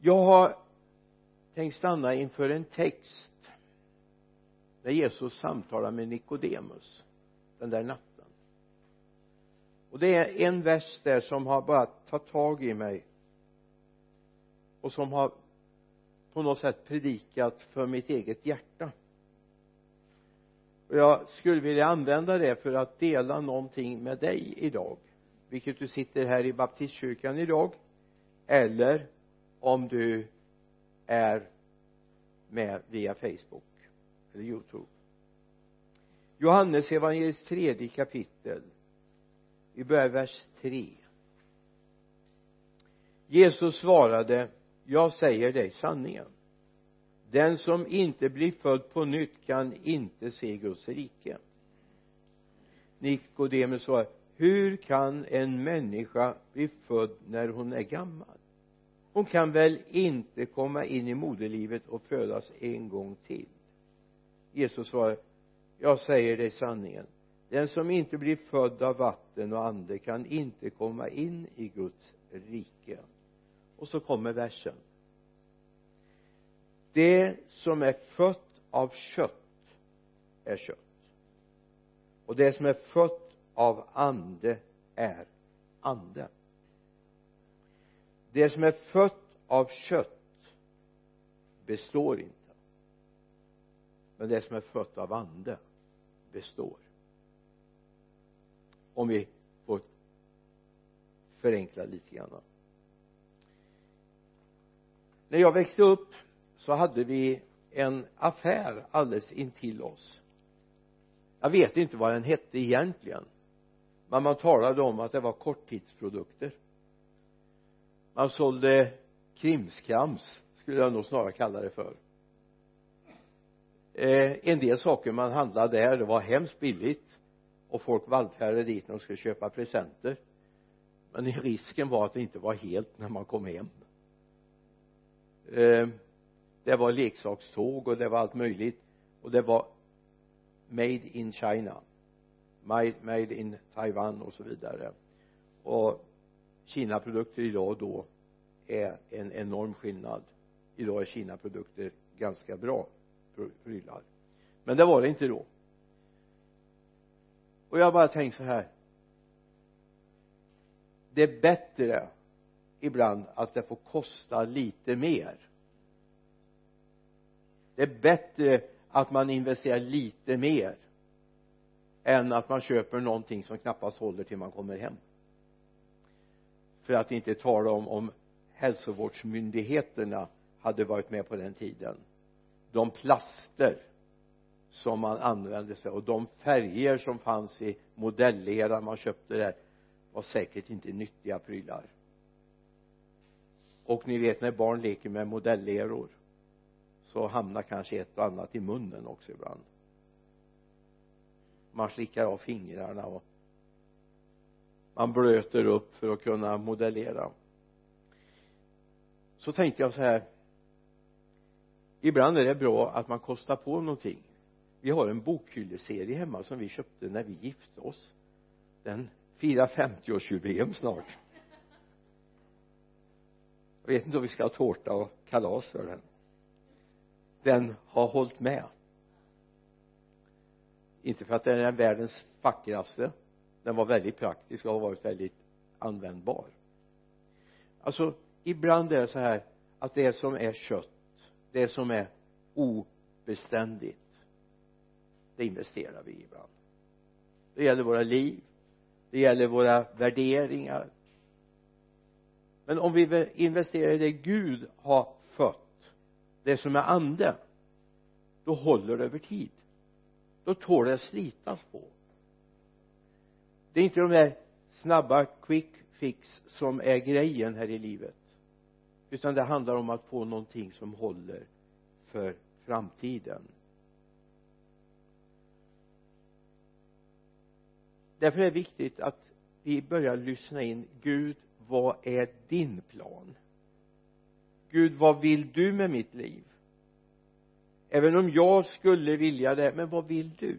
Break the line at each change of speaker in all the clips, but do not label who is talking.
jag har tänkt stanna inför en text när Jesus samtalar med Nikodemus den där natten. Och det är en vers där som har bara tagit tag i mig och som har på något sätt predikat för mitt eget hjärta. Och jag skulle vilja använda det för att dela någonting med dig idag vilket du sitter här i baptistkyrkan idag eller om du är med via Facebook eller Youtube. Johannes evangeliets tredje kapitel vi börjar vers 3 Jesus svarade jag säger dig sanningen. Den som inte blir född på nytt kan inte se Guds rike. Nikodemus svarade hur kan en människa bli född när hon är gammal? Hon kan väl inte komma in i moderlivet och födas en gång till? Jesus svarade jag säger dig sanningen. Den som inte blir född av vatten och ande kan inte komma in i Guds rike. Och så kommer versen. Det som är fött av kött är kött. Och det som är fött av ande är ande det som är fött av kött består inte. Men det som är fött av ande består. Om vi får förenkla lite grann när jag växte upp så hade vi en affär alldeles intill oss. Jag vet inte vad den hette egentligen men man talade om att det var korttidsprodukter man sålde krimskrams skulle jag nog snarare kalla det för. Eh, en del saker man handlade där det var hemskt billigt. Och folk vallfärdade dit när de skulle köpa presenter. Men risken var att det inte var helt när man kom hem. Eh, det var leksakståg och det var allt möjligt. Och det var made in China. Made, made in Taiwan och så vidare. Och kinaprodukter idag och då är en enorm skillnad. Idag är Kinaprodukter ganska bra prylar men det var det inte då. Och jag har bara tänkt så här. Det är bättre ibland att det får kosta lite mer. Det är bättre att man investerar lite mer än att man köper någonting som knappast håller till man kommer hem för att inte tala om om hälsovårdsmyndigheterna hade varit med på den tiden. De plaster som man använde sig och de färger som fanns i modelleran man köpte där var säkert inte nyttiga prylar. Och ni vet när barn leker med modelleror så hamnar kanske ett och annat i munnen också ibland. Man slickar av fingrarna och man blöter upp för att kunna modellera. Så tänkte jag så här. Ibland är det bra att man kostar på någonting. Vi har en bokhylleserie hemma som vi köpte när vi gifte oss. Den firar 50-årsjubileum snart. Jag vet inte om vi ska ha tårta och kalas för den. Den har hållit med. Inte för att den är världens vackraste den var väldigt praktisk och har varit väldigt användbar. Alltså ibland är det så här att det som är kött det som är obeständigt det investerar vi i ibland. Det gäller våra liv det gäller våra värderingar. Men om vi investerar i det Gud har fött det som är ande då håller det över tid. Då tål det slitas på det är inte de där snabba quick fix som är grejen här i livet utan det handlar om att få någonting som håller för framtiden. Därför är det viktigt att vi börjar lyssna in Gud vad är din plan? Gud vad vill du med mitt liv? Även om jag skulle vilja det men vad vill du?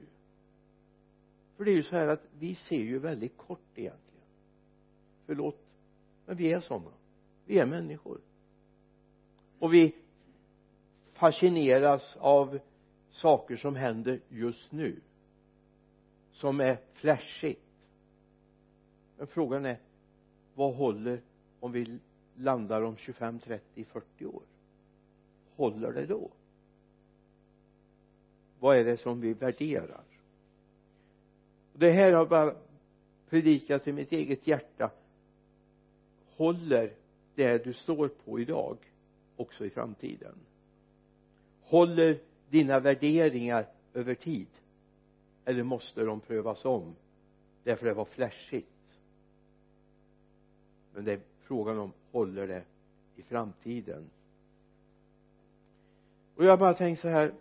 För det är ju så här att vi ser ju väldigt kort egentligen. Förlåt men vi är sådana vi är människor. Och vi fascineras av saker som händer just nu som är flashigt. Men frågan är vad håller om vi landar om 25, 30, 40 år? Håller det då? Vad är det som vi värderar? Det här har jag bara predikat till mitt eget hjärta. Håller det du står på idag också i framtiden? Håller dina värderingar över tid? Eller måste de prövas om? Därför det var flashigt. Men det är frågan om håller det i framtiden? Och jag bara tänkt så här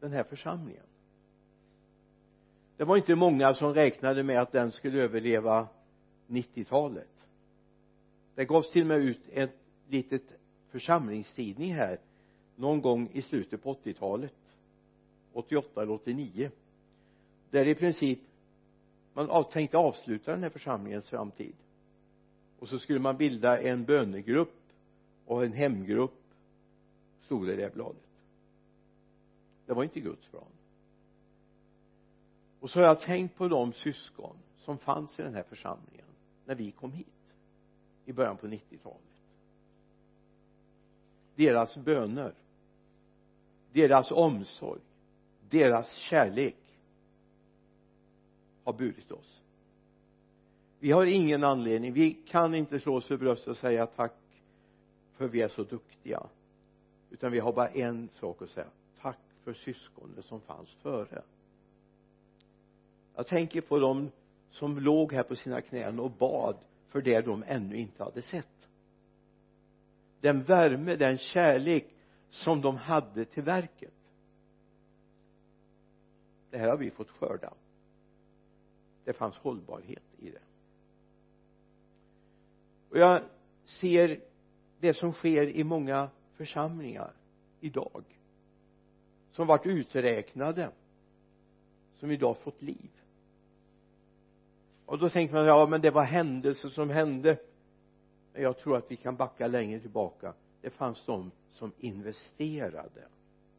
den här församlingen det var inte många som räknade med att den skulle överleva 90-talet det gavs till och med ut en litet församlingstidning här någon gång i slutet på 80-talet 88 eller 89 där i princip man tänkte avsluta den här församlingens framtid. Och så skulle man bilda en bönegrupp och en hemgrupp stod det i det bladet. Det var inte Guds plan och så har jag tänkt på de syskon som fanns i den här församlingen när vi kom hit i början på 90-talet deras böner deras omsorg deras kärlek har burit oss. Vi har ingen anledning vi kan inte slå oss för bröstet och säga tack för vi är så duktiga. Utan vi har bara en sak att säga tack för syskonen som fanns före jag tänker på dem som låg här på sina knän och bad för det de ännu inte hade sett. Den värme, den kärlek som de hade till verket. Det här har vi fått skörda. Det fanns hållbarhet i det. Och jag ser det som sker i många församlingar idag som varit uträknade som idag fått liv och då tänker man ja men det var händelser som hände. Men jag tror att vi kan backa längre tillbaka. Det fanns de som investerade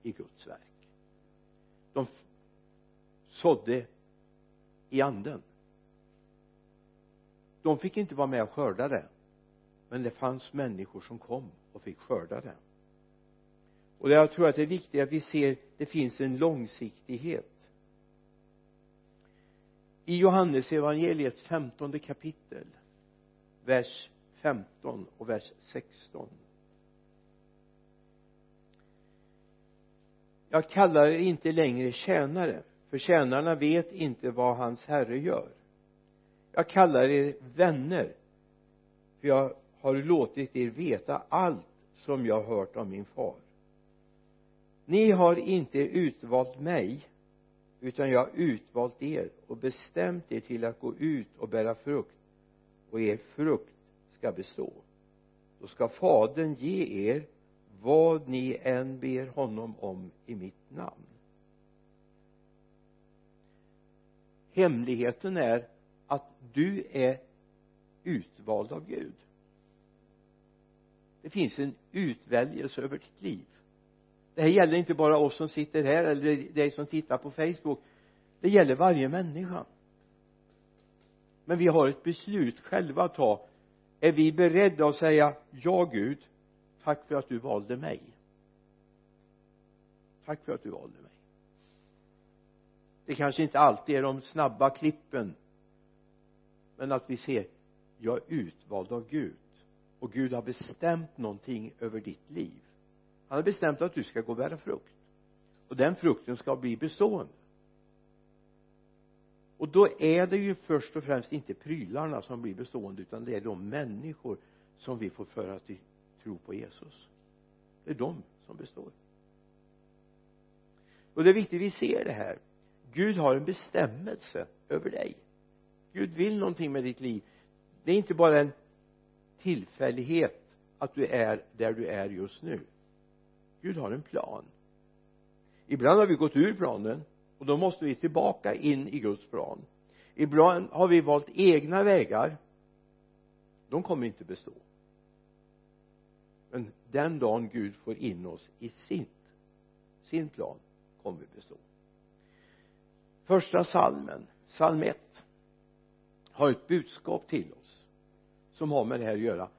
i Guds verk. De sådde i anden. De fick inte vara med och skörda det. Men det fanns människor som kom och fick skörda det. Och jag tror att det är viktigt att vi ser det finns en långsiktighet i Johannes evangeliets femtonde kapitel vers 15 och vers 16 jag kallar er inte längre tjänare för tjänarna vet inte vad hans herre gör. Jag kallar er vänner för jag har låtit er veta allt som jag hört av min far. Ni har inte utvalt mig utan jag har utvalt er och bestämt er till att gå ut och bära frukt och er frukt ska bestå. Då ska fadern ge er vad ni än ber honom om i mitt namn. Hemligheten är att du är utvald av Gud. Det finns en utväljelse över ditt liv det här gäller inte bara oss som sitter här eller dig som tittar på Facebook. Det gäller varje människa. Men vi har ett beslut själva att ta. Är vi beredda att säga ja Gud tack för att du valde mig. Tack för att du valde mig. Det kanske inte alltid är de snabba klippen men att vi ser jag är utvald av Gud och Gud har bestämt någonting över ditt liv han har bestämt att du ska gå och bära frukt. Och den frukten ska bli bestående. Och då är det ju först och främst inte prylarna som blir bestående utan det är de människor som vi får föra till tro på Jesus. Det är de som består. Och det är viktigt att vi ser det här. Gud har en bestämmelse över dig. Gud vill någonting med ditt liv. Det är inte bara en tillfällighet att du är där du är just nu. Gud har en plan. Ibland har vi gått ur planen och då måste vi tillbaka in i Guds plan. Ibland har vi valt egna vägar. De kommer inte bestå. Men den dagen Gud får in oss i sitt sin plan kommer vi bestå. Första salmen psalm 1 har ett budskap till oss som har med det här att göra.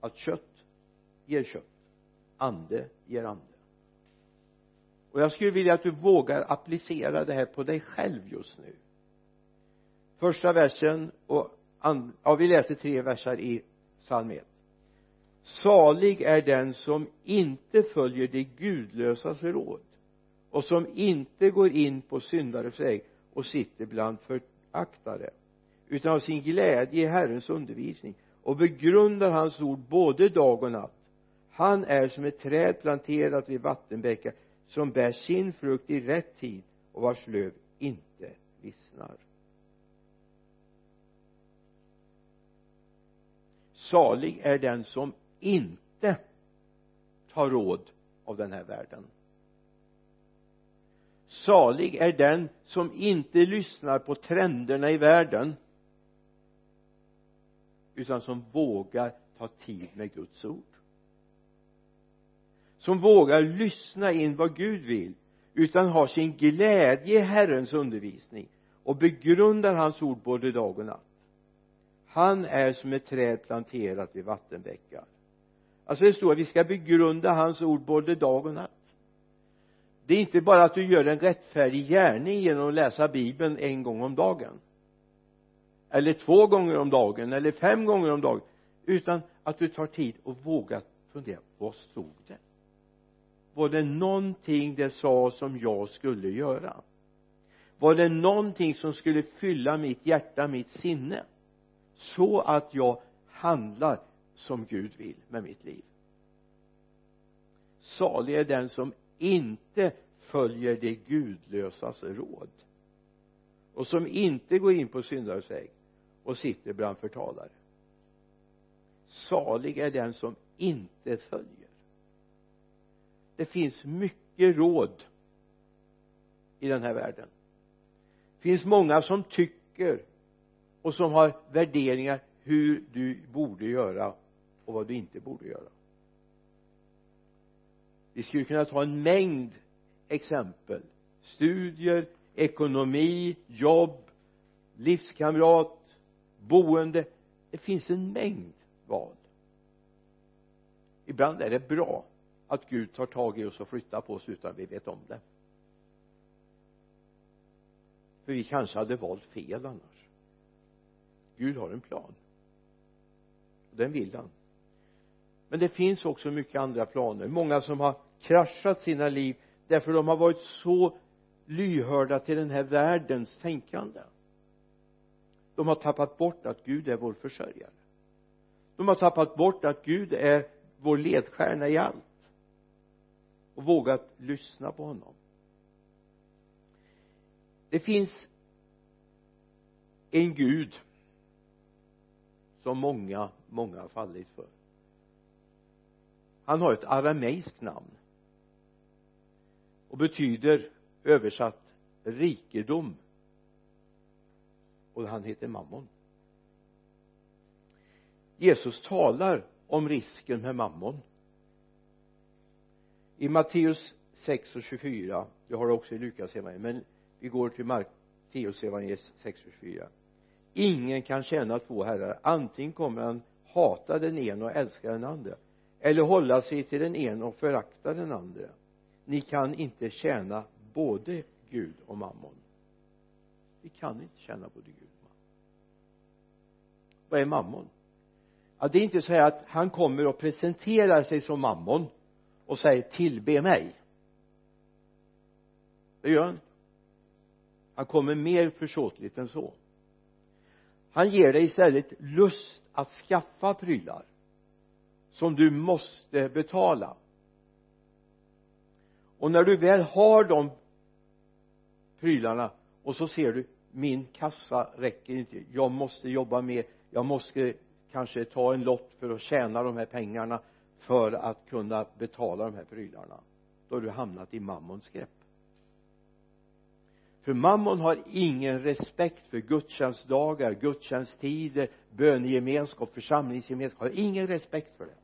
Att kött ger kött ande ger ande. Och jag skulle vilja att du vågar applicera det här på dig själv just nu. Första versen och ja vi läser tre verser i psalm 1 salig är den som inte följer de gudlösas råd och som inte går in på syndares väg och sitter bland föraktare utan av sin glädje i Herrens undervisning och begrundar hans ord både dag och natt. Han är som ett träd planterat vid vattenbäckar som bär sin frukt i rätt tid och vars löv inte vissnar. Salig är den som inte tar råd av den här världen. Salig är den som inte lyssnar på trenderna i världen utan som vågar ta tid med Guds ord. Som vågar lyssna in vad Gud vill utan har sin glädje i Herrens undervisning och begrundar hans ord både dag och natt. Han är som ett träd planterat vid vattenbäckar. Alltså det står att vi ska begrunda hans ord både dag och natt. Det är inte bara att du gör en rättfärdig gärning genom att läsa bibeln en gång om dagen eller två gånger om dagen eller fem gånger om dagen. Utan att du tar tid och vågar fundera. Vad stod det? Var det någonting det sa som jag skulle göra? Var det någonting som skulle fylla mitt hjärta, mitt sinne? Så att jag handlar som Gud vill med mitt liv. Salig är den som inte följer de gudlösas råd. Och som inte går in på syndares väg och sitter bland förtalare. Salig är den som inte följer. Det finns mycket råd i den här världen. Det finns många som tycker och som har värderingar hur du borde göra och vad du inte borde göra. Vi skulle kunna ta en mängd exempel. Studier, ekonomi, jobb, livskamrat, boende det finns en mängd val ibland är det bra att Gud tar tag i oss och flyttar på oss utan vi vet om det. För vi kanske hade valt fel annars. Gud har en plan. Och den vill han. Men det finns också mycket andra planer. Många som har kraschat sina liv därför de har varit så lyhörda till den här världens tänkande de har tappat bort att Gud är vår försörjare. De har tappat bort att Gud är vår ledstjärna i allt. Och vågat lyssna på honom. Det finns en Gud som många, många har fallit för. Han har ett arameiskt namn. Och betyder översatt rikedom och han heter mammon. Jesus talar om risken med mammon. I Matteus 6 och 24 jag har det också i Lukas evangeliet men vi går till Matteus evangeliet 6 och 24 ingen kan tjäna två herrar. Antingen kommer han hata den ena och älska den andra eller hålla sig till den ena och förakta den andra ni kan inte tjäna både Gud och mammon vi kan inte tjäna både Gud och mammon vad är mammon? Ja det är inte så här att han kommer och presenterar sig som mammon och säger tillbe mig. Det gör han han kommer mer försåtligt än så. Han ger dig istället lust att skaffa prylar som du måste betala. Och när du väl har de prylarna och så ser du min kassa räcker inte. Jag måste jobba mer. Jag måste kanske ta en lott för att tjäna de här pengarna för att kunna betala de här prylarna. Då har du hamnat i mammons grepp. För mammon har ingen respekt för gudstjänstdagar, gudstjänsttider, bönegemenskap, församlingsgemenskap, har ingen respekt för det.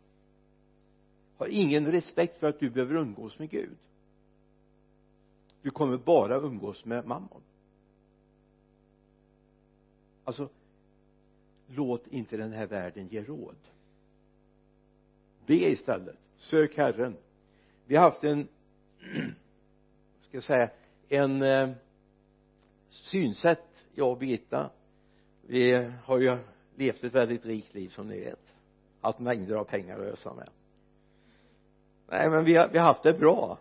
Har ingen respekt för att du behöver umgås med Gud. Du kommer bara umgås med mammon alltså låt inte den här världen ge råd. Be istället. Sök Herren. Vi har haft en ska jag säga en eh, synsätt jag och Birgitta. Vi har ju levt ett väldigt rikt liv som ni vet. Haft mängder av pengar att ösa med. Nej men vi har, vi har haft det bra.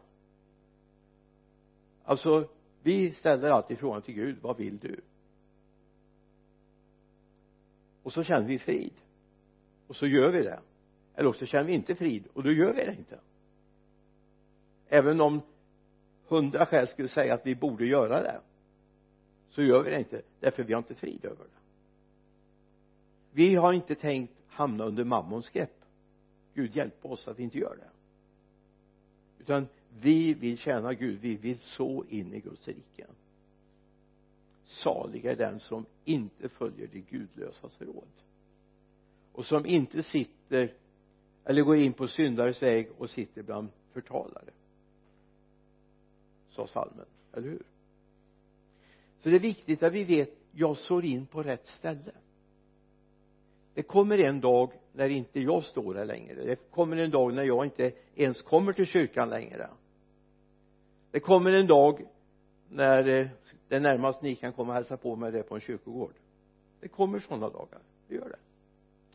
Alltså vi ställer alltid frågan till Gud. Vad vill du? Och så känner vi frid. Och så gör vi det. Eller också känner vi inte frid och då gör vi det inte. Även om hundra skäl skulle säga att vi borde göra det så gör vi det inte därför vi har inte frid över det. Vi har inte tänkt hamna under mammons grepp. Gud hjälp oss att vi inte gör det. Utan vi vill tjäna Gud. Vi vill så in i Guds rike salig är den som inte följer de gudlösas råd. Och som inte sitter eller går in på syndares väg och sitter bland förtalare. Sa salmen, eller hur? Så det är viktigt att vi vet jag står in på rätt ställe. Det kommer en dag när inte jag står här längre. Det kommer en dag när jag inte ens kommer till kyrkan längre. Det kommer en dag när det det närmast ni kan komma och hälsa på mig det på en kyrkogård. Det kommer sådana dagar. Det gör det.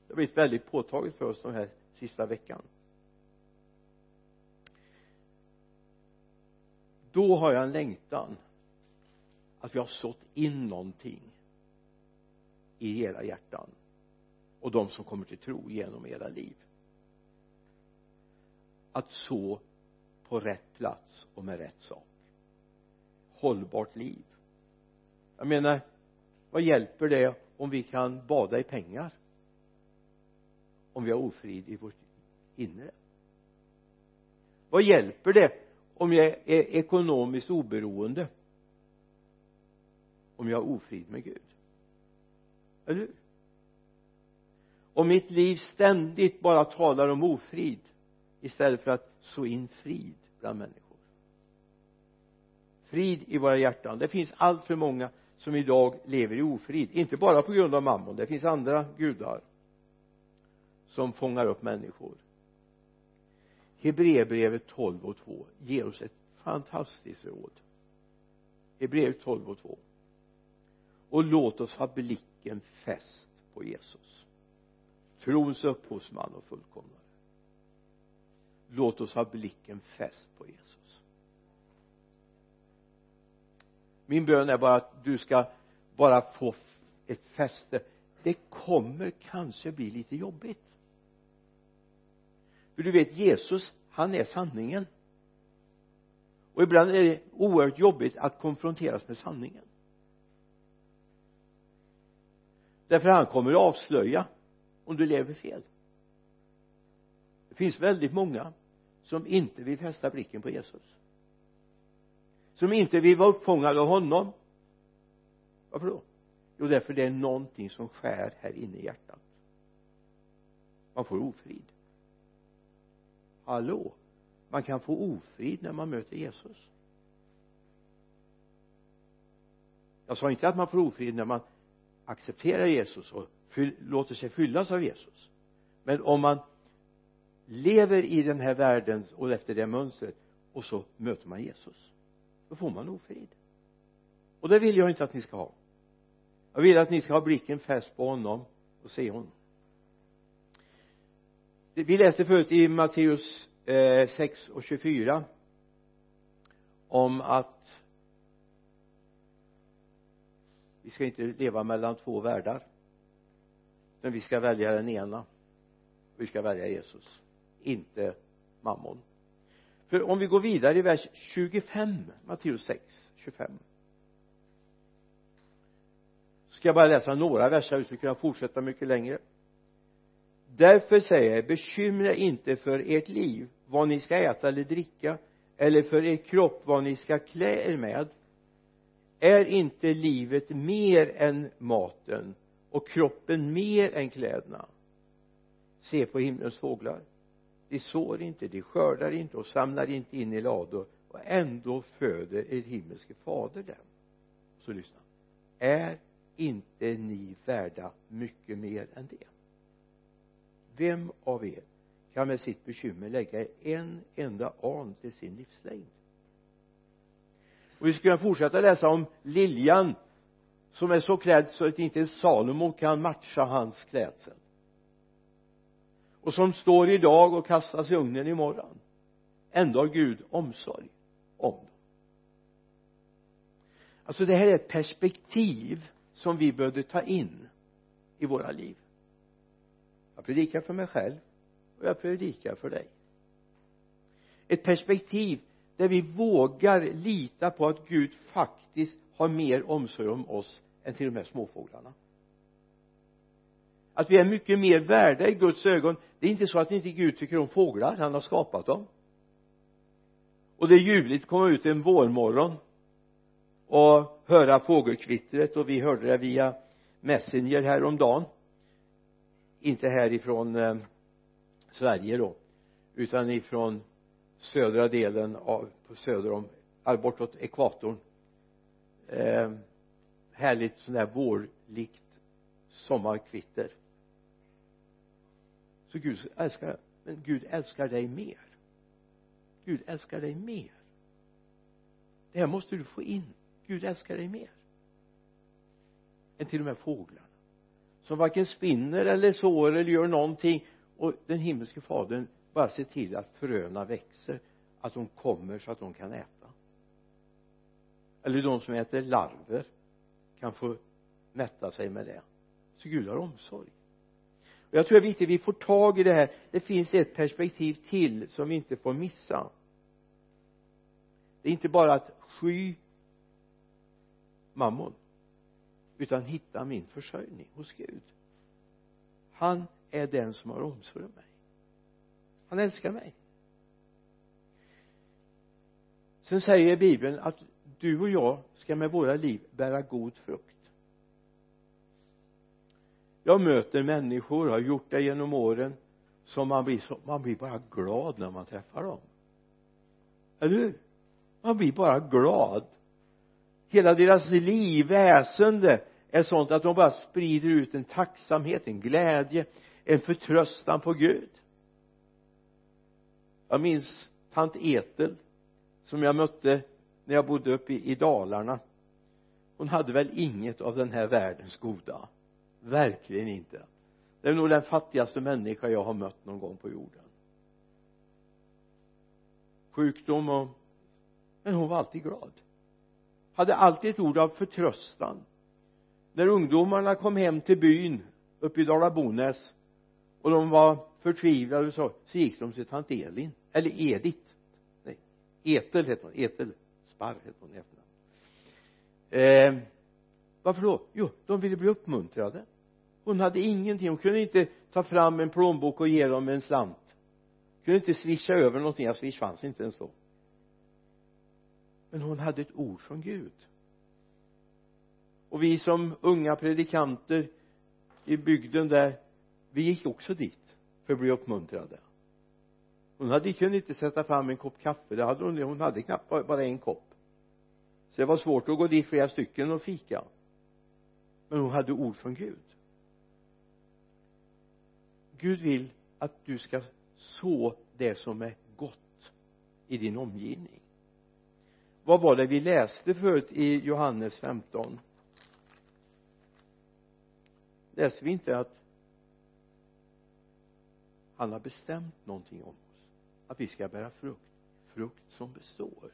Det har blivit väldigt påtagligt för oss den här sista veckan. Då har jag en längtan att vi har sått in någonting i era hjärtan och de som kommer till tro genom era liv. Att så på rätt plats och med rätt sak hållbart liv. Jag menar vad hjälper det om vi kan bada i pengar? Om vi har ofrid i vårt inre? Vad hjälper det om jag är ekonomiskt oberoende? Om jag har ofrid med Gud? Eller hur? Om mitt liv ständigt bara talar om ofrid istället för att så in frid bland människor? Frid i våra hjärtan. Det finns allt för många som idag lever i ofrid. Inte bara på grund av mammon det finns andra gudar som fångar upp människor. Hebreerbrevet 12 och 2 ger oss ett fantastiskt råd. Hebreerbrevet 12 och 2 och låt oss ha blicken fäst på Jesus. Trons upphovsman och fullkomnare. Låt oss ha blicken fäst på Jesus. Min bön är bara att du ska bara få ett fäste. Det kommer kanske bli lite jobbigt. För du vet Jesus han är sanningen. Och ibland är det oerhört jobbigt att konfronteras med sanningen. Därför han kommer att avslöja om du lever fel. Det finns väldigt många som inte vill fästa blicken på Jesus som inte vill vara uppfångade av honom. Varför då? Jo därför det är någonting som skär här inne i hjärtat. Man får ofrid. Hallå? Man kan få ofrid när man möter Jesus. Jag sa inte att man får ofrid när man accepterar Jesus och låter sig fyllas av Jesus. Men om man lever i den här världen och efter det mönstret och så möter man Jesus då får man ofrid och det vill jag inte att ni ska ha. Jag vill att ni ska ha blicken fäst på honom och se honom. Vi läste förut i Matteus eh, 6 och 24 om att vi ska inte leva mellan två världar men vi ska välja den ena. Vi ska välja Jesus inte mammon för om vi går vidare i vers 25 Matteus 6 25 ska jag bara läsa några verser vi skulle kunna fortsätta mycket längre. Därför säger jag bekymra inte för ert liv vad ni ska äta eller dricka eller för er kropp vad ni ska klä er med. Är inte livet mer än maten och kroppen mer än kläderna? Se på himlens fåglar de sår inte, de skördar inte och samlar inte in i lador. Och ändå föder er himmelske fader dem. Så lyssna. Är inte ni värda mycket mer än det? Vem av er kan med sitt bekymmer lägga en enda an till sin livslängd? Och vi skulle kunna fortsätta läsa om liljan som är så klädd så att inte Salomo kan matcha hans klädsel och som står idag och kastas i ugnen imorgon ändå har Gud omsorg om dem. Alltså det här är ett perspektiv som vi behövde ta in i våra liv. Jag predikar för mig själv och jag predikar för dig. Ett perspektiv där vi vågar lita på att Gud faktiskt har mer omsorg om oss än till de här småfåglarna att vi är mycket mer värda i Guds ögon det är inte så att inte Gud tycker om fåglar han har skapat dem. Och det är ljuvligt att komma ut en vårmorgon och höra fågelkvittret och vi hörde det via Messenger häromdagen. Inte härifrån eh, Sverige då utan ifrån södra delen av söder om bortåt ekvatorn. Eh, härligt sånt där vårlikt sommarkvitter så Gud älskar men Gud älskar dig mer. Gud älskar dig mer. Det här måste du få in. Gud älskar dig mer. Än till och med fåglarna. Som varken spinner eller sår eller gör någonting. Och den himmelske fadern bara ser till att fröna växer. Att de kommer så att de kan äta. Eller de som äter larver kan få mätta sig med det. Så Gud har omsorg och jag tror det är viktigt att vi får tag i det här. Det finns ett perspektiv till som vi inte får missa. Det är inte bara att sky mammon utan hitta min försörjning hos Gud. Han är den som har omsorg om mig. Han älskar mig. Sen säger bibeln att du och jag ska med våra liv bära god frukt jag möter människor, har gjort det genom åren som man blir så, man blir bara glad när man träffar dem. Eller hur? Man blir bara glad. Hela deras liv, väsende är sånt att de bara sprider ut en tacksamhet, en glädje, en förtröstan på Gud. Jag minns tant Etel som jag mötte när jag bodde uppe i, i Dalarna. Hon hade väl inget av den här världens goda verkligen inte. Det är nog den fattigaste människa jag har mött någon gång på jorden. Sjukdom och men hon var alltid glad. Hade alltid ett ord av förtröstan. När ungdomarna kom hem till byn uppe i Dala-Bonäs och de var förtvivlade så, så gick de till tant Elin eller Edith. Nej Etel hette hon. Etel Sparr hette hon i efternamn. Eh, varför då? Jo de ville bli uppmuntrade hon hade ingenting. Hon kunde inte ta fram en plånbok och ge dem en slant. Kunde inte swisha över någonting. Ja swish fanns inte ens då. Men hon hade ett ord från Gud. Och vi som unga predikanter i bygden där vi gick också dit för att bli uppmuntrade. Hon hade kunde inte sätta fram en kopp kaffe. Det hade hon hon hade knappt bara en kopp. Så det var svårt att gå dit flera stycken och fika. Men hon hade ord från Gud. Gud vill att du ska så det som är gott i din omgivning. Vad var det vi läste förut i Johannes 15 läste vi inte att han har bestämt någonting om oss? Att vi ska bära frukt? Frukt som består.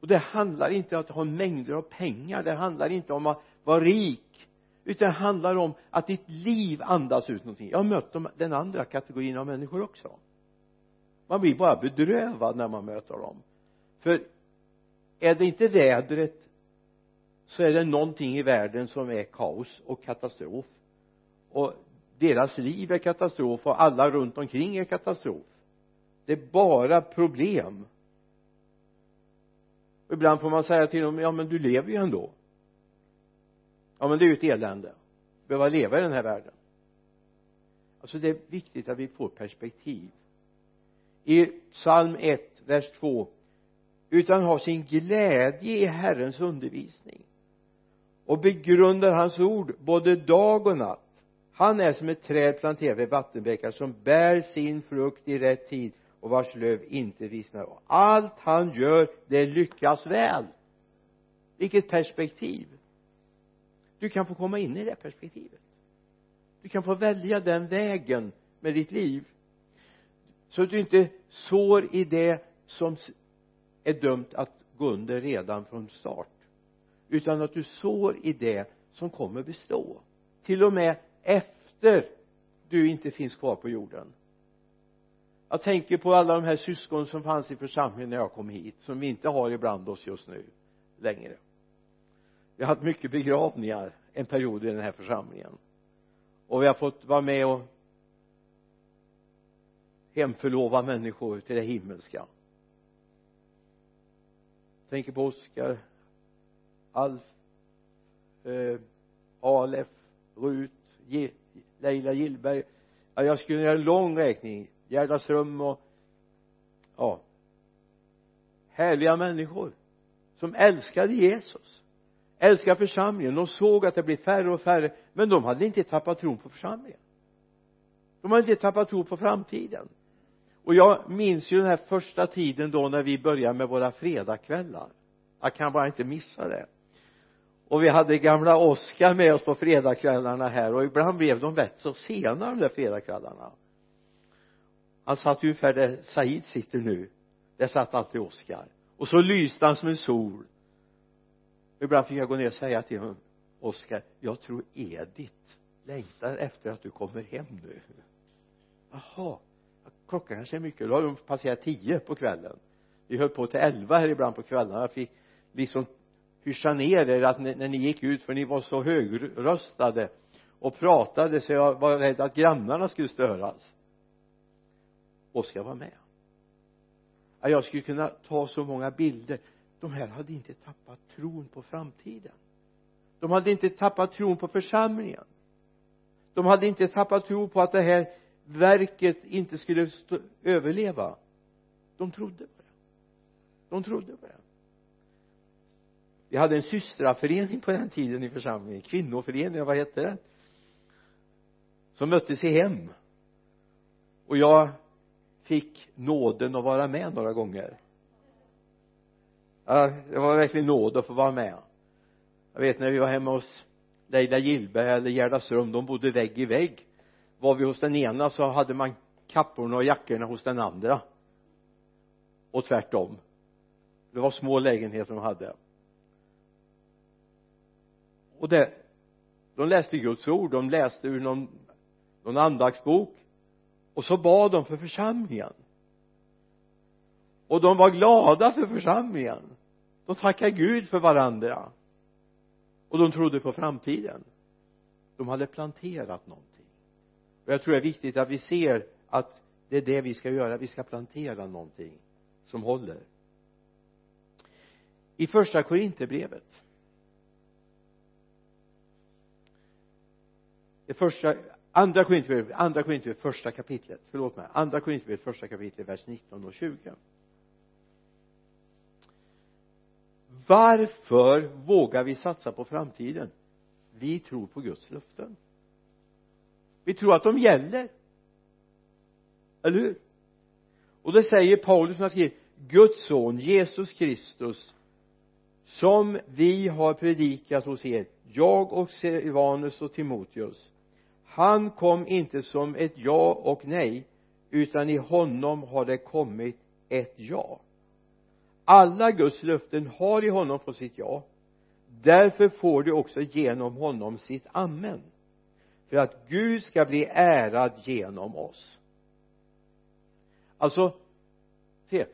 Och det handlar inte om att ha mängder av pengar. Det handlar inte om att vara rik utan det handlar om att ditt liv andas ut någonting. Jag har mött den andra kategorin av människor också. Man blir bara bedrövad när man möter dem. För är det inte vädret så är det någonting i världen som är kaos och katastrof. Och deras liv är katastrof och alla runt omkring är katastrof. Det är bara problem. Och ibland får man säga till dem ja men du lever ju ändå ja men det är ju ett elände. Behöva leva i den här världen. Alltså det är viktigt att vi får perspektiv. I psalm 1 vers 2 utan har sin glädje i Herrens undervisning och begrundar hans ord både dag och natt. Han är som ett träd planterat vid vattenbäckar som bär sin frukt i rätt tid och vars löv inte vissnar och allt han gör det lyckas väl. Vilket perspektiv! Du kan få komma in i det perspektivet. Du kan få välja den vägen med ditt liv. Så att du inte sår i det som är dömt att gå under redan från start utan att du sår i det som kommer bestå. Till och med efter du inte finns kvar på jorden. Jag tänker på alla de här syskon som fanns i församlingen när jag kom hit som vi inte har ibland oss just nu längre vi har haft mycket begravningar en period i den här församlingen. Och vi har fått vara med och hemförlova människor till det himmelska. Tänker på Oskar Alf eh, Alef Rut Ge, Leila Gillberg. Ja, jag skulle göra en lång räkning. Gerda Ström och ja härliga människor som älskade Jesus älskade församlingen. De såg att det blev färre och färre. Men de hade inte tappat tron på församlingen. De hade inte tappat tron på framtiden. Och jag minns ju den här första tiden då när vi började med våra fredagskvällar. Jag kan bara inte missa det. Och vi hade gamla Oskar med oss på fredagskvällarna här. Och ibland blev de rätt så sena de där fredagskvällarna. Han satt ungefär där Said sitter nu. Där satt alltid Oskar. Och så lyste han som en sol ibland fick jag gå ner och säga till honom Oskar jag tror Edith längtar efter att du kommer hem nu. Jaha klockan kanske är mycket. Då har de passerat tio på kvällen. Vi höll på till elva här ibland på kvällarna. Jag fick liksom hyscha ner er att när ni gick ut för ni var så högröstade och pratade så jag var rädd att grannarna skulle störas. Oskar var med. Jag skulle kunna ta så många bilder de här hade inte tappat tron på framtiden. De hade inte tappat tron på församlingen. De hade inte tappat tro på att det här verket inte skulle stå, överleva. De trodde på det. De trodde på det. Vi hade en systraförening på den tiden i församlingen. Kvinnoföreningen, vad hette det som möttes i hem. Och jag fick nåden att vara med några gånger ja, det var verkligen nåd att få vara med. Jag vet när vi var hemma hos Leila Gillberg eller Gerda Ström de bodde vägg i vägg. Var vi hos den ena så hade man kapporna och jackorna hos den andra. Och tvärtom. Det var små lägenheter de hade. Och det de läste Guds ord de läste ur någon någon andaktsbok. Och så bad de för församlingen och de var glada för församlingen. De tackade Gud för varandra. Och de trodde på framtiden. De hade planterat någonting. Och jag tror det är viktigt att vi ser att det är det vi ska göra. Vi ska plantera någonting som håller. I första korinterbrevet det första andra korinterbrevet andra korinterbrevet första kapitlet. Förlåt mig. Andra korinterbrevet första kapitlet vers 19 och 20 varför vågar vi satsa på framtiden? Vi tror på Guds löften. Vi tror att de gäller. Eller hur? Och det säger Paulus när han skriver, Guds son Jesus Kristus som vi har predikat hos er jag och Silvanus och Timoteus han kom inte som ett ja och nej utan i honom har det kommit ett ja alla Guds löften har i honom fått sitt ja. Därför får du också genom honom sitt amen. För att Gud ska bli ärad genom oss. Alltså se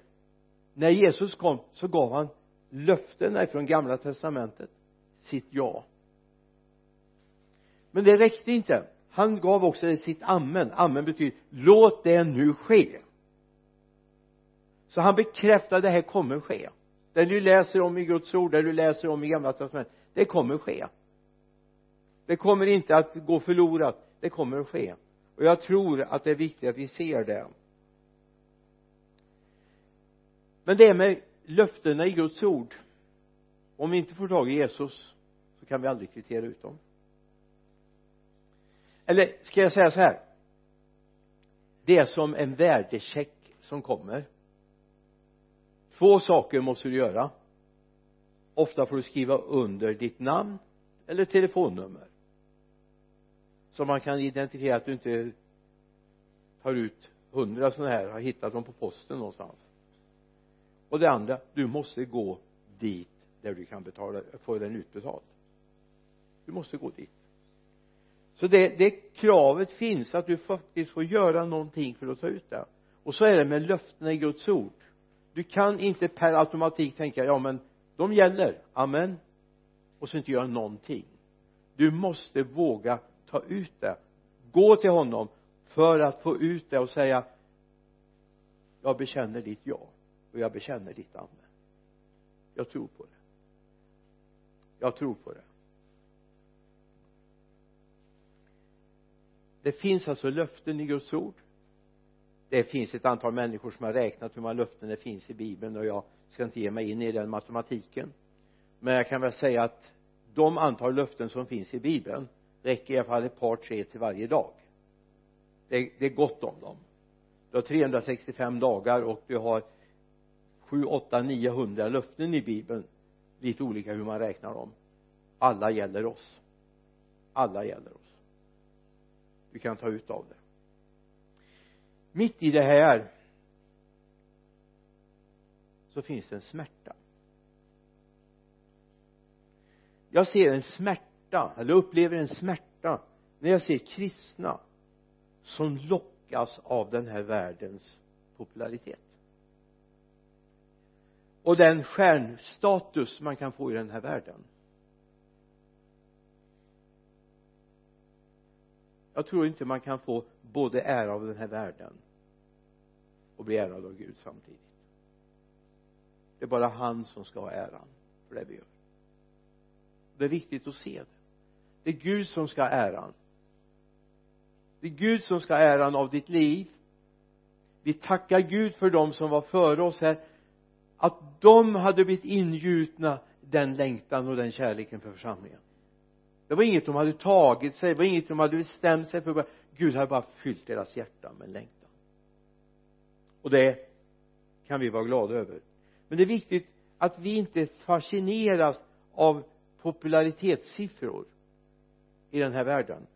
när Jesus kom så gav han löftena från gamla testamentet sitt ja. Men det räckte inte. Han gav också sitt amen. Amen betyder låt det nu ske så han bekräftade det här kommer ske. Det du läser om i Guds ord det du läser om i gamla testamentet det kommer ske. Det kommer inte att gå förlorat. Det kommer att ske. Och jag tror att det är viktigt att vi ser det. Men det är med löftena i Guds ord om vi inte får tag i Jesus så kan vi aldrig kvittera ut dem. Eller ska jag säga så här? Det är som en värdecheck som kommer två saker måste du göra. Ofta får du skriva under ditt namn eller telefonnummer. Så man kan identifiera att du inte tar ut hundra sådana här har hittat dem på posten någonstans. Och det andra du måste gå dit där du kan betala, få den utbetald. Du måste gå dit. Så det, det kravet finns att du faktiskt får göra någonting för att ta ut det. Och så är det med löftena i Guds ord du kan inte per automatik tänka ja men de gäller, amen. Och så inte göra någonting. Du måste våga ta ut det. Gå till honom för att få ut det och säga jag bekänner ditt ja och jag bekänner ditt amen. Jag tror på det. Jag tror på det. Det finns alltså löften i Guds ord det finns ett antal människor som har räknat hur många löften det finns i bibeln och jag ska inte ge mig in i den matematiken. Men jag kan väl säga att de antal löften som finns i bibeln räcker i alla fall ett par tre till varje dag. Det är, det är gott om dem. Du har 365 dagar och du har 7, 8, 900 löften i bibeln. Lite olika hur man räknar dem. Alla gäller oss. Alla gäller oss. Du kan ta ut av det mitt i det här så finns det en smärta. Jag ser en smärta eller upplever en smärta när jag ser kristna som lockas av den här världens popularitet. Och den stjärnstatus man kan få i den här världen. Jag tror inte man kan få både ära av den här världen och bli ärad av Gud samtidigt. Det är bara han som ska ha äran för det vi gör. Det är viktigt att se det. Det är Gud som ska ha äran. Det är Gud som ska ha äran av ditt liv. Vi tackar Gud för dem som var före oss här att de hade blivit ingjutna den längtan och den kärleken för församlingen. Det var inget de hade tagit sig det var inget de hade bestämt sig för. Gud hade bara fyllt deras hjärta med längtan. Och det kan vi vara glada över. Men det är viktigt att vi inte fascineras av popularitetssiffror i den här världen.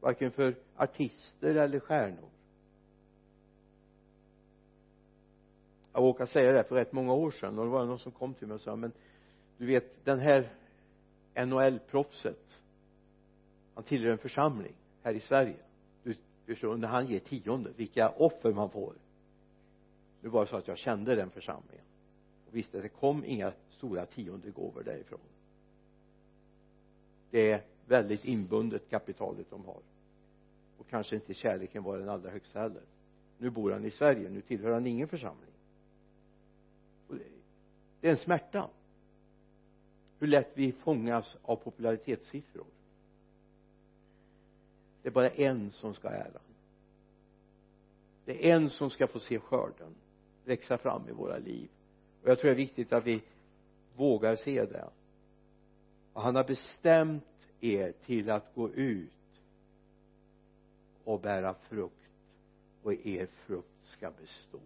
Varken för artister eller stjärnor. Jag vågar säga det för rätt många år sedan och det var någon som kom till mig och sa men du vet den här NHL-proffset han tillhör en församling här i Sverige. Du förstår när han ger tionde vilka offer man får. Nu var det så att jag kände den församlingen. Och visste att det kom inga stora tiondegåvor därifrån. Det är väldigt inbundet kapitalet de har. Och kanske inte kärleken var den allra högsta heller. Nu bor han i Sverige nu tillhör han ingen församling. Det är en smärta. Hur lätt vi fångas av popularitetssiffror det är bara en som ska ha äran det är en som ska få se skörden växa fram i våra liv. Och jag tror det är viktigt att vi vågar se det. Och han har bestämt er till att gå ut och bära frukt och er frukt ska bestå.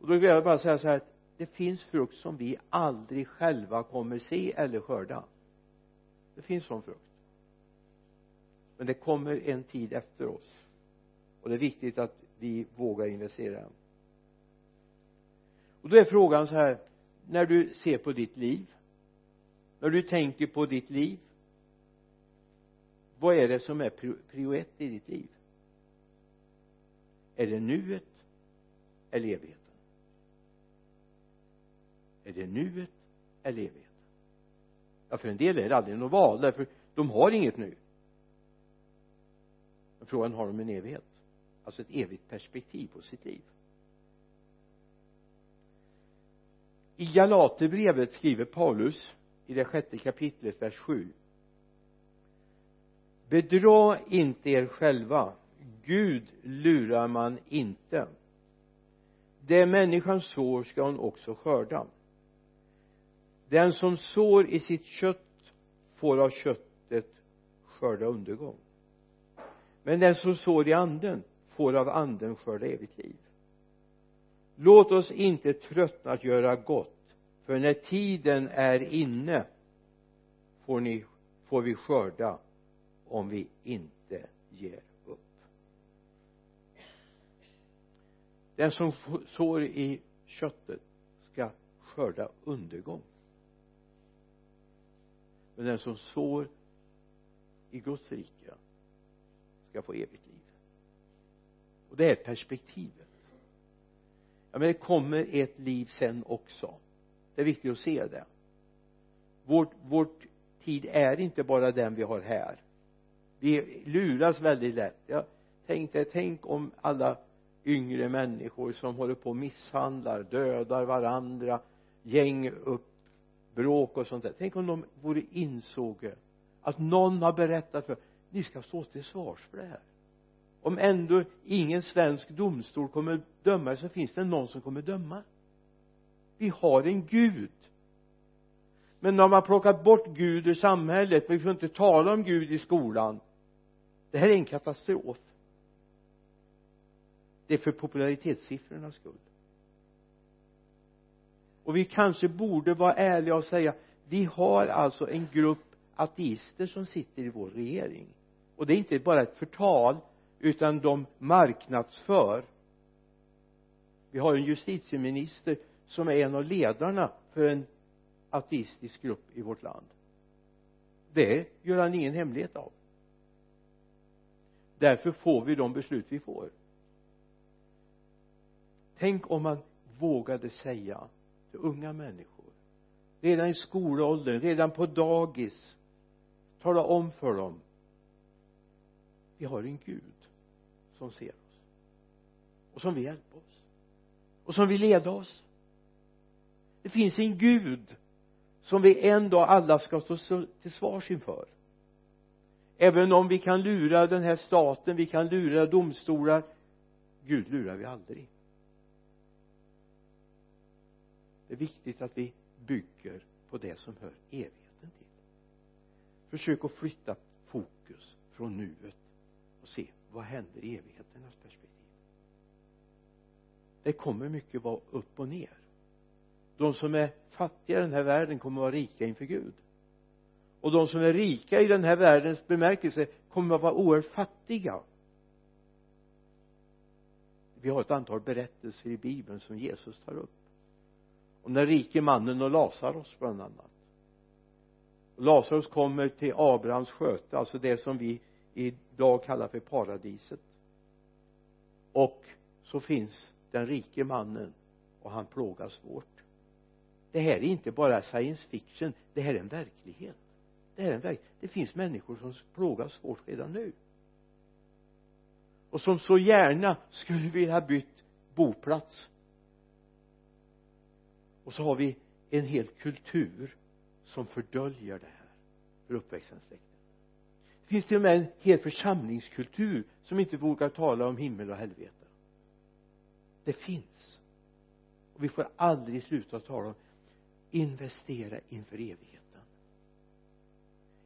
Och då vill jag bara säga så här att det finns frukt som vi aldrig själva kommer se eller skörda. Det finns sån frukt men det kommer en tid efter oss. Och det är viktigt att vi vågar investera. Och då är frågan så här när du ser på ditt liv när du tänker på ditt liv vad är det som är prio ett i ditt liv? Är det nuet eller evigheten? Är det nuet eller evigheten? Ja för en del är det aldrig något val därför de har inget nu men frågan har de en evighet. Alltså ett evigt perspektiv på sitt liv. I Galaterbrevet skriver Paulus i det sjätte kapitlet vers 7 bedra inte er själva. Gud lurar man inte. Det människan sår ska hon också skörda. Den som sår i sitt kött får av köttet skörda undergång men den som sår i anden får av anden skörda evigt liv. Låt oss inte tröttna att göra gott för när tiden är inne får ni får vi skörda om vi inte ger upp. Den som sår i köttet ska skörda undergång. Men den som sår i Guds rike ska få evigt liv. Och det är perspektivet. Ja men det kommer ett liv sen också. Det är viktigt att se det. Vårt, vårt tid är inte bara den vi har här. Vi luras väldigt lätt. Jag tänkte tänk om alla yngre människor som håller på och misshandlar dödar varandra gäng upp bråk och sånt där. Tänk om de vore insåg att någon har berättat för ni ska stå till svars för det här. Om ändå ingen svensk domstol kommer döma så finns det någon som kommer döma. Vi har en Gud. Men när man plockat bort Gud ur samhället vi får inte tala om Gud i skolan. Det här är en katastrof. Det är för popularitetssiffrornas skull. Och vi kanske borde vara ärliga och säga vi har alltså en grupp ateister som sitter i vår regering och det är inte bara ett förtal utan de marknadsför. Vi har en justitieminister som är en av ledarna för en ateistisk grupp i vårt land. Det gör han ingen hemlighet av. Därför får vi de beslut vi får. Tänk om man vågade säga till unga människor redan i skolåldern, redan på dagis tala om för dem vi har en Gud som ser oss. Och som vill hjälpa oss. Och som vill leda oss. Det finns en Gud som vi en dag alla ska stå till svars inför. Även om vi kan lura den här staten, vi kan lura domstolar. Gud lurar vi aldrig. Det är viktigt att vi bygger på det som hör evigheten till. Försök att flytta fokus från nuet och se vad händer i evigheternas perspektiv? Det kommer mycket vara upp och ner. De som är fattiga i den här världen kommer vara rika inför Gud. Och de som är rika i den här världens bemärkelse kommer att vara oerhört fattiga. Vi har ett antal berättelser i bibeln som Jesus tar upp. Om den rike mannen och Lazarus bland annat. Lazarus kommer till Abrahams sköte alltså det som vi idag kallar för paradiset. Och så finns den rike mannen och han plågas svårt. Det här är inte bara science fiction det här är en verklighet. Det här är en verklighet det finns människor som plågas svårt redan nu. Och som så gärna skulle vilja bytt boplats. Och så har vi en hel kultur som fördöljer det här för uppväxande släkt finns till och med en hel församlingskultur som inte vågar tala om himmel och helvete? Det finns. Och vi får aldrig sluta tala om investera inför evigheten.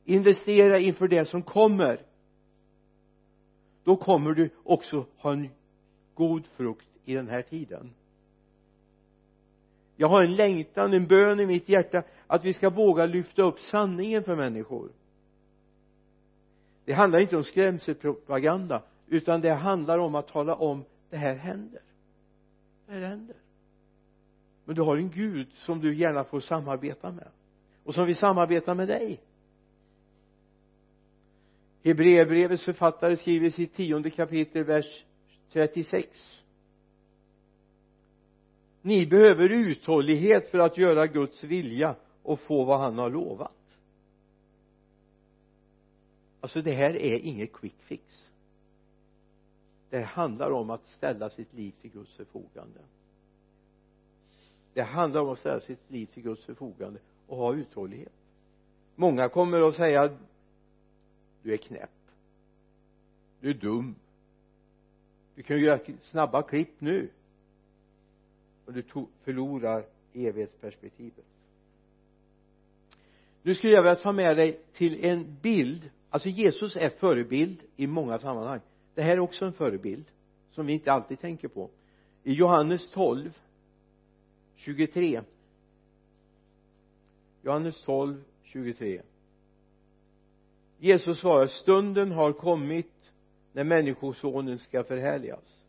Investera inför det som kommer. Då kommer du också ha en god frukt i den här tiden. Jag har en längtan, en bön i mitt hjärta att vi ska våga lyfta upp sanningen för människor det handlar inte om skrämselpropaganda utan det handlar om att tala om det här händer. Det här händer. Men du har en Gud som du gärna får samarbeta med och som vill samarbeta med dig. Hebreerbrevets författare skriver i sitt tionde kapitel vers 36 ni behöver uthållighet för att göra Guds vilja och få vad han har lovat alltså det här är inget quick fix. Det handlar om att ställa sitt liv till Guds förfogande. Det handlar om att ställa sitt liv till Guds förfogande och ha uthållighet. Många kommer att säga du är knäpp. Du är dum. Du kan ju göra snabba klipp nu. Och du förlorar evighetsperspektivet. Nu skulle jag vilja ta med dig till en bild alltså Jesus är förebild i många sammanhang. Det här är också en förebild som vi inte alltid tänker på. I Johannes 12 23 Johannes 12 23 Jesus svarar stunden har kommit när människosonen ska förhärligas.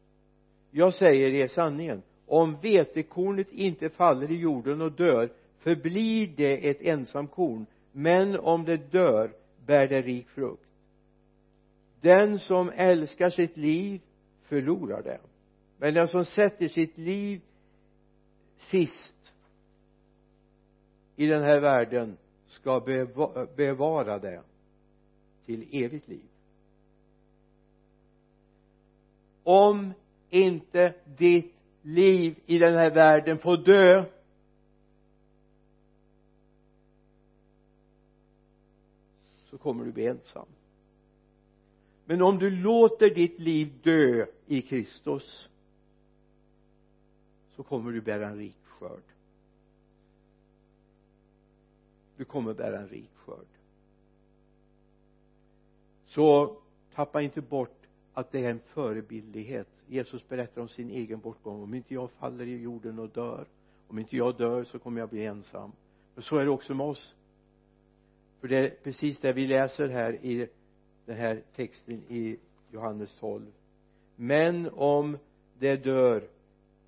Jag säger er sanningen om vetekornet inte faller i jorden och dör förblir det ett ensamt korn. Men om det dör bär det rik frukt. Den som älskar sitt liv förlorar det. Men den som sätter sitt liv sist i den här världen ska bevara det till evigt liv. Om inte ditt liv i den här världen får dö kommer du bli ensam. Men om du låter ditt liv dö i Kristus så kommer du bära en rik skörd. Du kommer bära en rik skörd. Så tappa inte bort att det är en förebildlighet Jesus berättar om sin egen bortgång. Om inte jag faller i jorden och dör om inte jag dör så kommer jag bli ensam. Men så är det också med oss för det är precis det vi läser här i den här texten i Johannes 12 men om det dör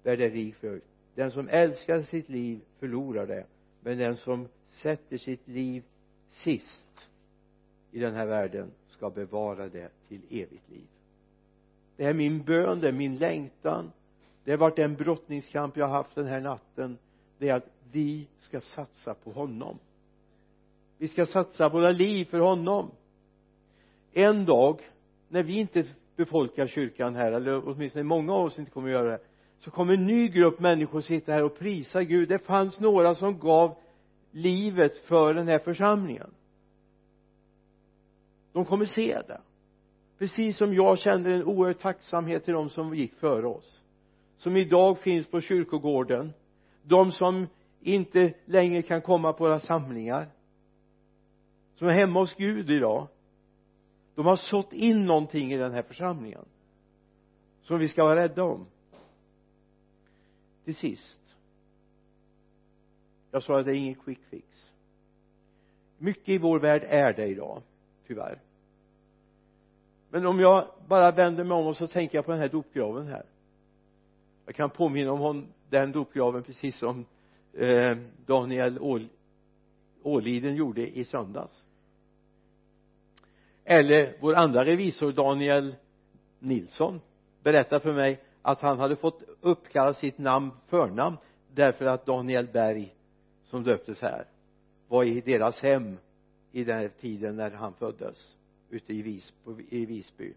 bär det rik frukt den som älskar sitt liv förlorar det men den som sätter sitt liv sist i den här världen ska bevara det till evigt liv. Det är min bön, det är min längtan. Det har varit den brottningskamp jag har haft den här natten. Det är att vi ska satsa på honom vi ska satsa våra liv för honom. En dag när vi inte befolkar kyrkan här eller åtminstone många av oss inte kommer att göra det så kommer en ny grupp människor sitta här och prisa Gud. Det fanns några som gav livet för den här församlingen. De kommer se det. Precis som jag känner en oerhörd tacksamhet till de som gick före oss som idag finns på kyrkogården. De som inte längre kan komma på våra samlingar som är hemma hos Gud idag de har sått in någonting i den här församlingen som vi ska vara rädda om. Till sist jag sa att det är ingen quick fix. Mycket i vår värld är det idag tyvärr. Men om jag bara vänder mig om och så tänker jag på den här dopgraven här. Jag kan påminna om den dopgraven precis som eh, Daniel Ål, Åliden gjorde i söndags eller vår andra revisor Daniel Nilsson berättade för mig att han hade fått uppkalla sitt namn förnamn därför att Daniel Berg som döptes här var i deras hem i den här tiden när han föddes ute i Visby, i Visby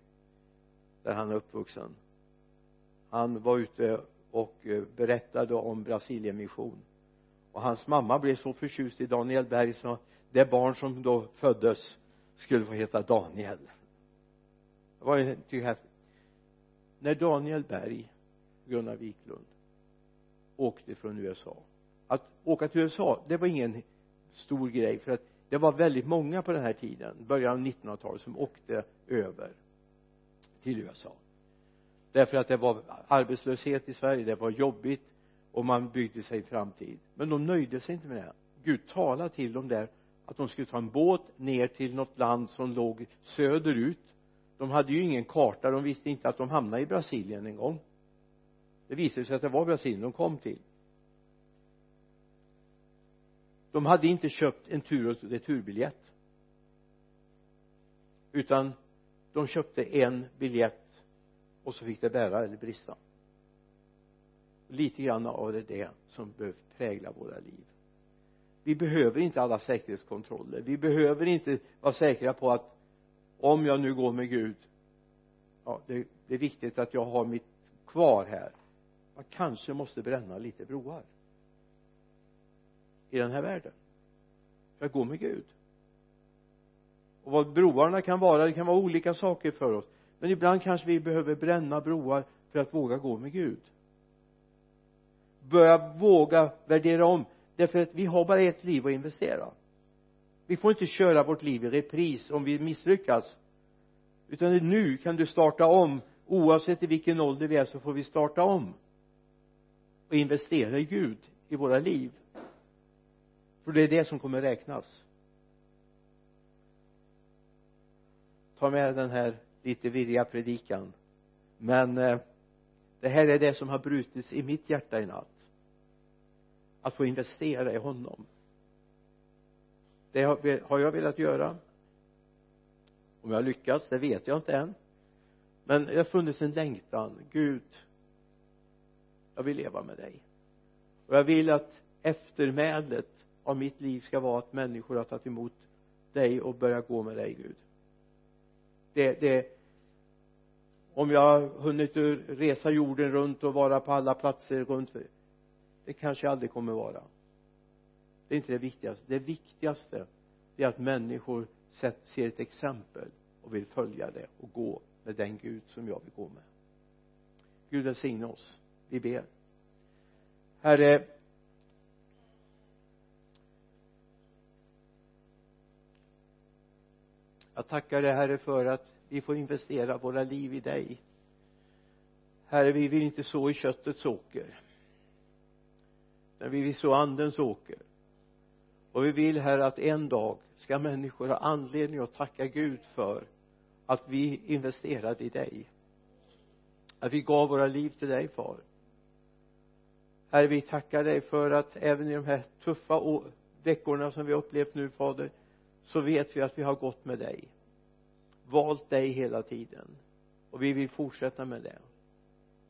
där han är uppvuxen han var ute och eh, berättade om Brasilienmission. och hans mamma blev så förtjust i Daniel Berg så det barn som då föddes skulle få heta Daniel. Det var ju häftigt. När Daniel Berg Gunnar Wiklund åkte från USA att åka till USA det var ingen stor grej för att det var väldigt många på den här tiden början av 1900-talet som åkte över till USA därför att det var arbetslöshet i Sverige det var jobbigt och man byggde sig en framtid. Men de nöjde sig inte med det. Gud talade till dem där att de skulle ta en båt ner till något land som låg söderut. De hade ju ingen karta de visste inte att de hamnade i Brasilien en gång. Det visade sig att det var Brasilien de kom till. De hade inte köpt en tur och returbiljett utan de köpte en biljett och så fick det bära eller brista. Lite grann av det det som behöver prägla våra liv vi behöver inte alla säkerhetskontroller. Vi behöver inte vara säkra på att om jag nu går med Gud ja det, det är viktigt att jag har mitt kvar här. Man kanske måste bränna lite broar i den här världen för att gå med Gud. Och vad broarna kan vara det kan vara olika saker för oss. Men ibland kanske vi behöver bränna broar för att våga gå med Gud. Börja våga värdera om därför att vi har bara ett liv att investera. Vi får inte köra vårt liv i repris om vi misslyckas. Utan nu kan du starta om. Oavsett i vilken ålder vi är så får vi starta om. Och investera i Gud i våra liv. För det är det som kommer räknas. Ta med den här lite virriga predikan. Men eh, det här är det som har brutits i mitt hjärta i natt att få investera i honom. Det har jag velat göra. Om jag har lyckats det vet jag inte än. Men det har funnits en längtan. Gud jag vill leva med dig. Och jag vill att eftermälet av mitt liv ska vara att människor har tagit emot dig och börjat gå med dig Gud. Det, det om jag har hunnit resa jorden runt och vara på alla platser runt det kanske jag aldrig kommer vara. Det är inte det viktigaste. Det viktigaste är att människor ser ett exempel och vill följa det och gå med den Gud som jag vill gå med. Gud välsigne oss. Vi ber. Herre jag tackar dig herre för att vi får investera våra liv i dig. Herre vi vill inte så i köttets åker men vi vill så andens åker. Och vi vill herre att en dag ska människor ha anledning att tacka Gud för att vi investerade i dig. Att vi gav våra liv till dig far. Herre vi tackar dig för att även i de här tuffa veckorna som vi har upplevt nu fader så vet vi att vi har gått med dig. Valt dig hela tiden. Och vi vill fortsätta med det.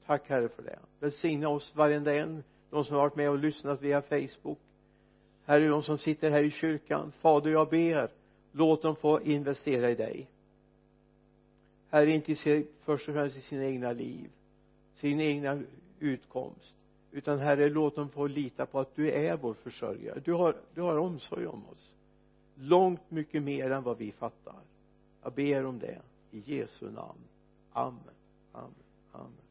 Tack herre för det. Välsigna oss varenda en de som har varit med och lyssnat via facebook. Herre de som sitter här i kyrkan. Fader jag ber. Låt dem få investera i dig. Herre inte se först och främst i sina egna liv sin egna utkomst. Utan herre låt dem få lita på att du är vår försörjare. Du har, du har omsorg om oss. Långt mycket mer än vad vi fattar. Jag ber om det. I Jesu namn. Amen. Amen. Amen.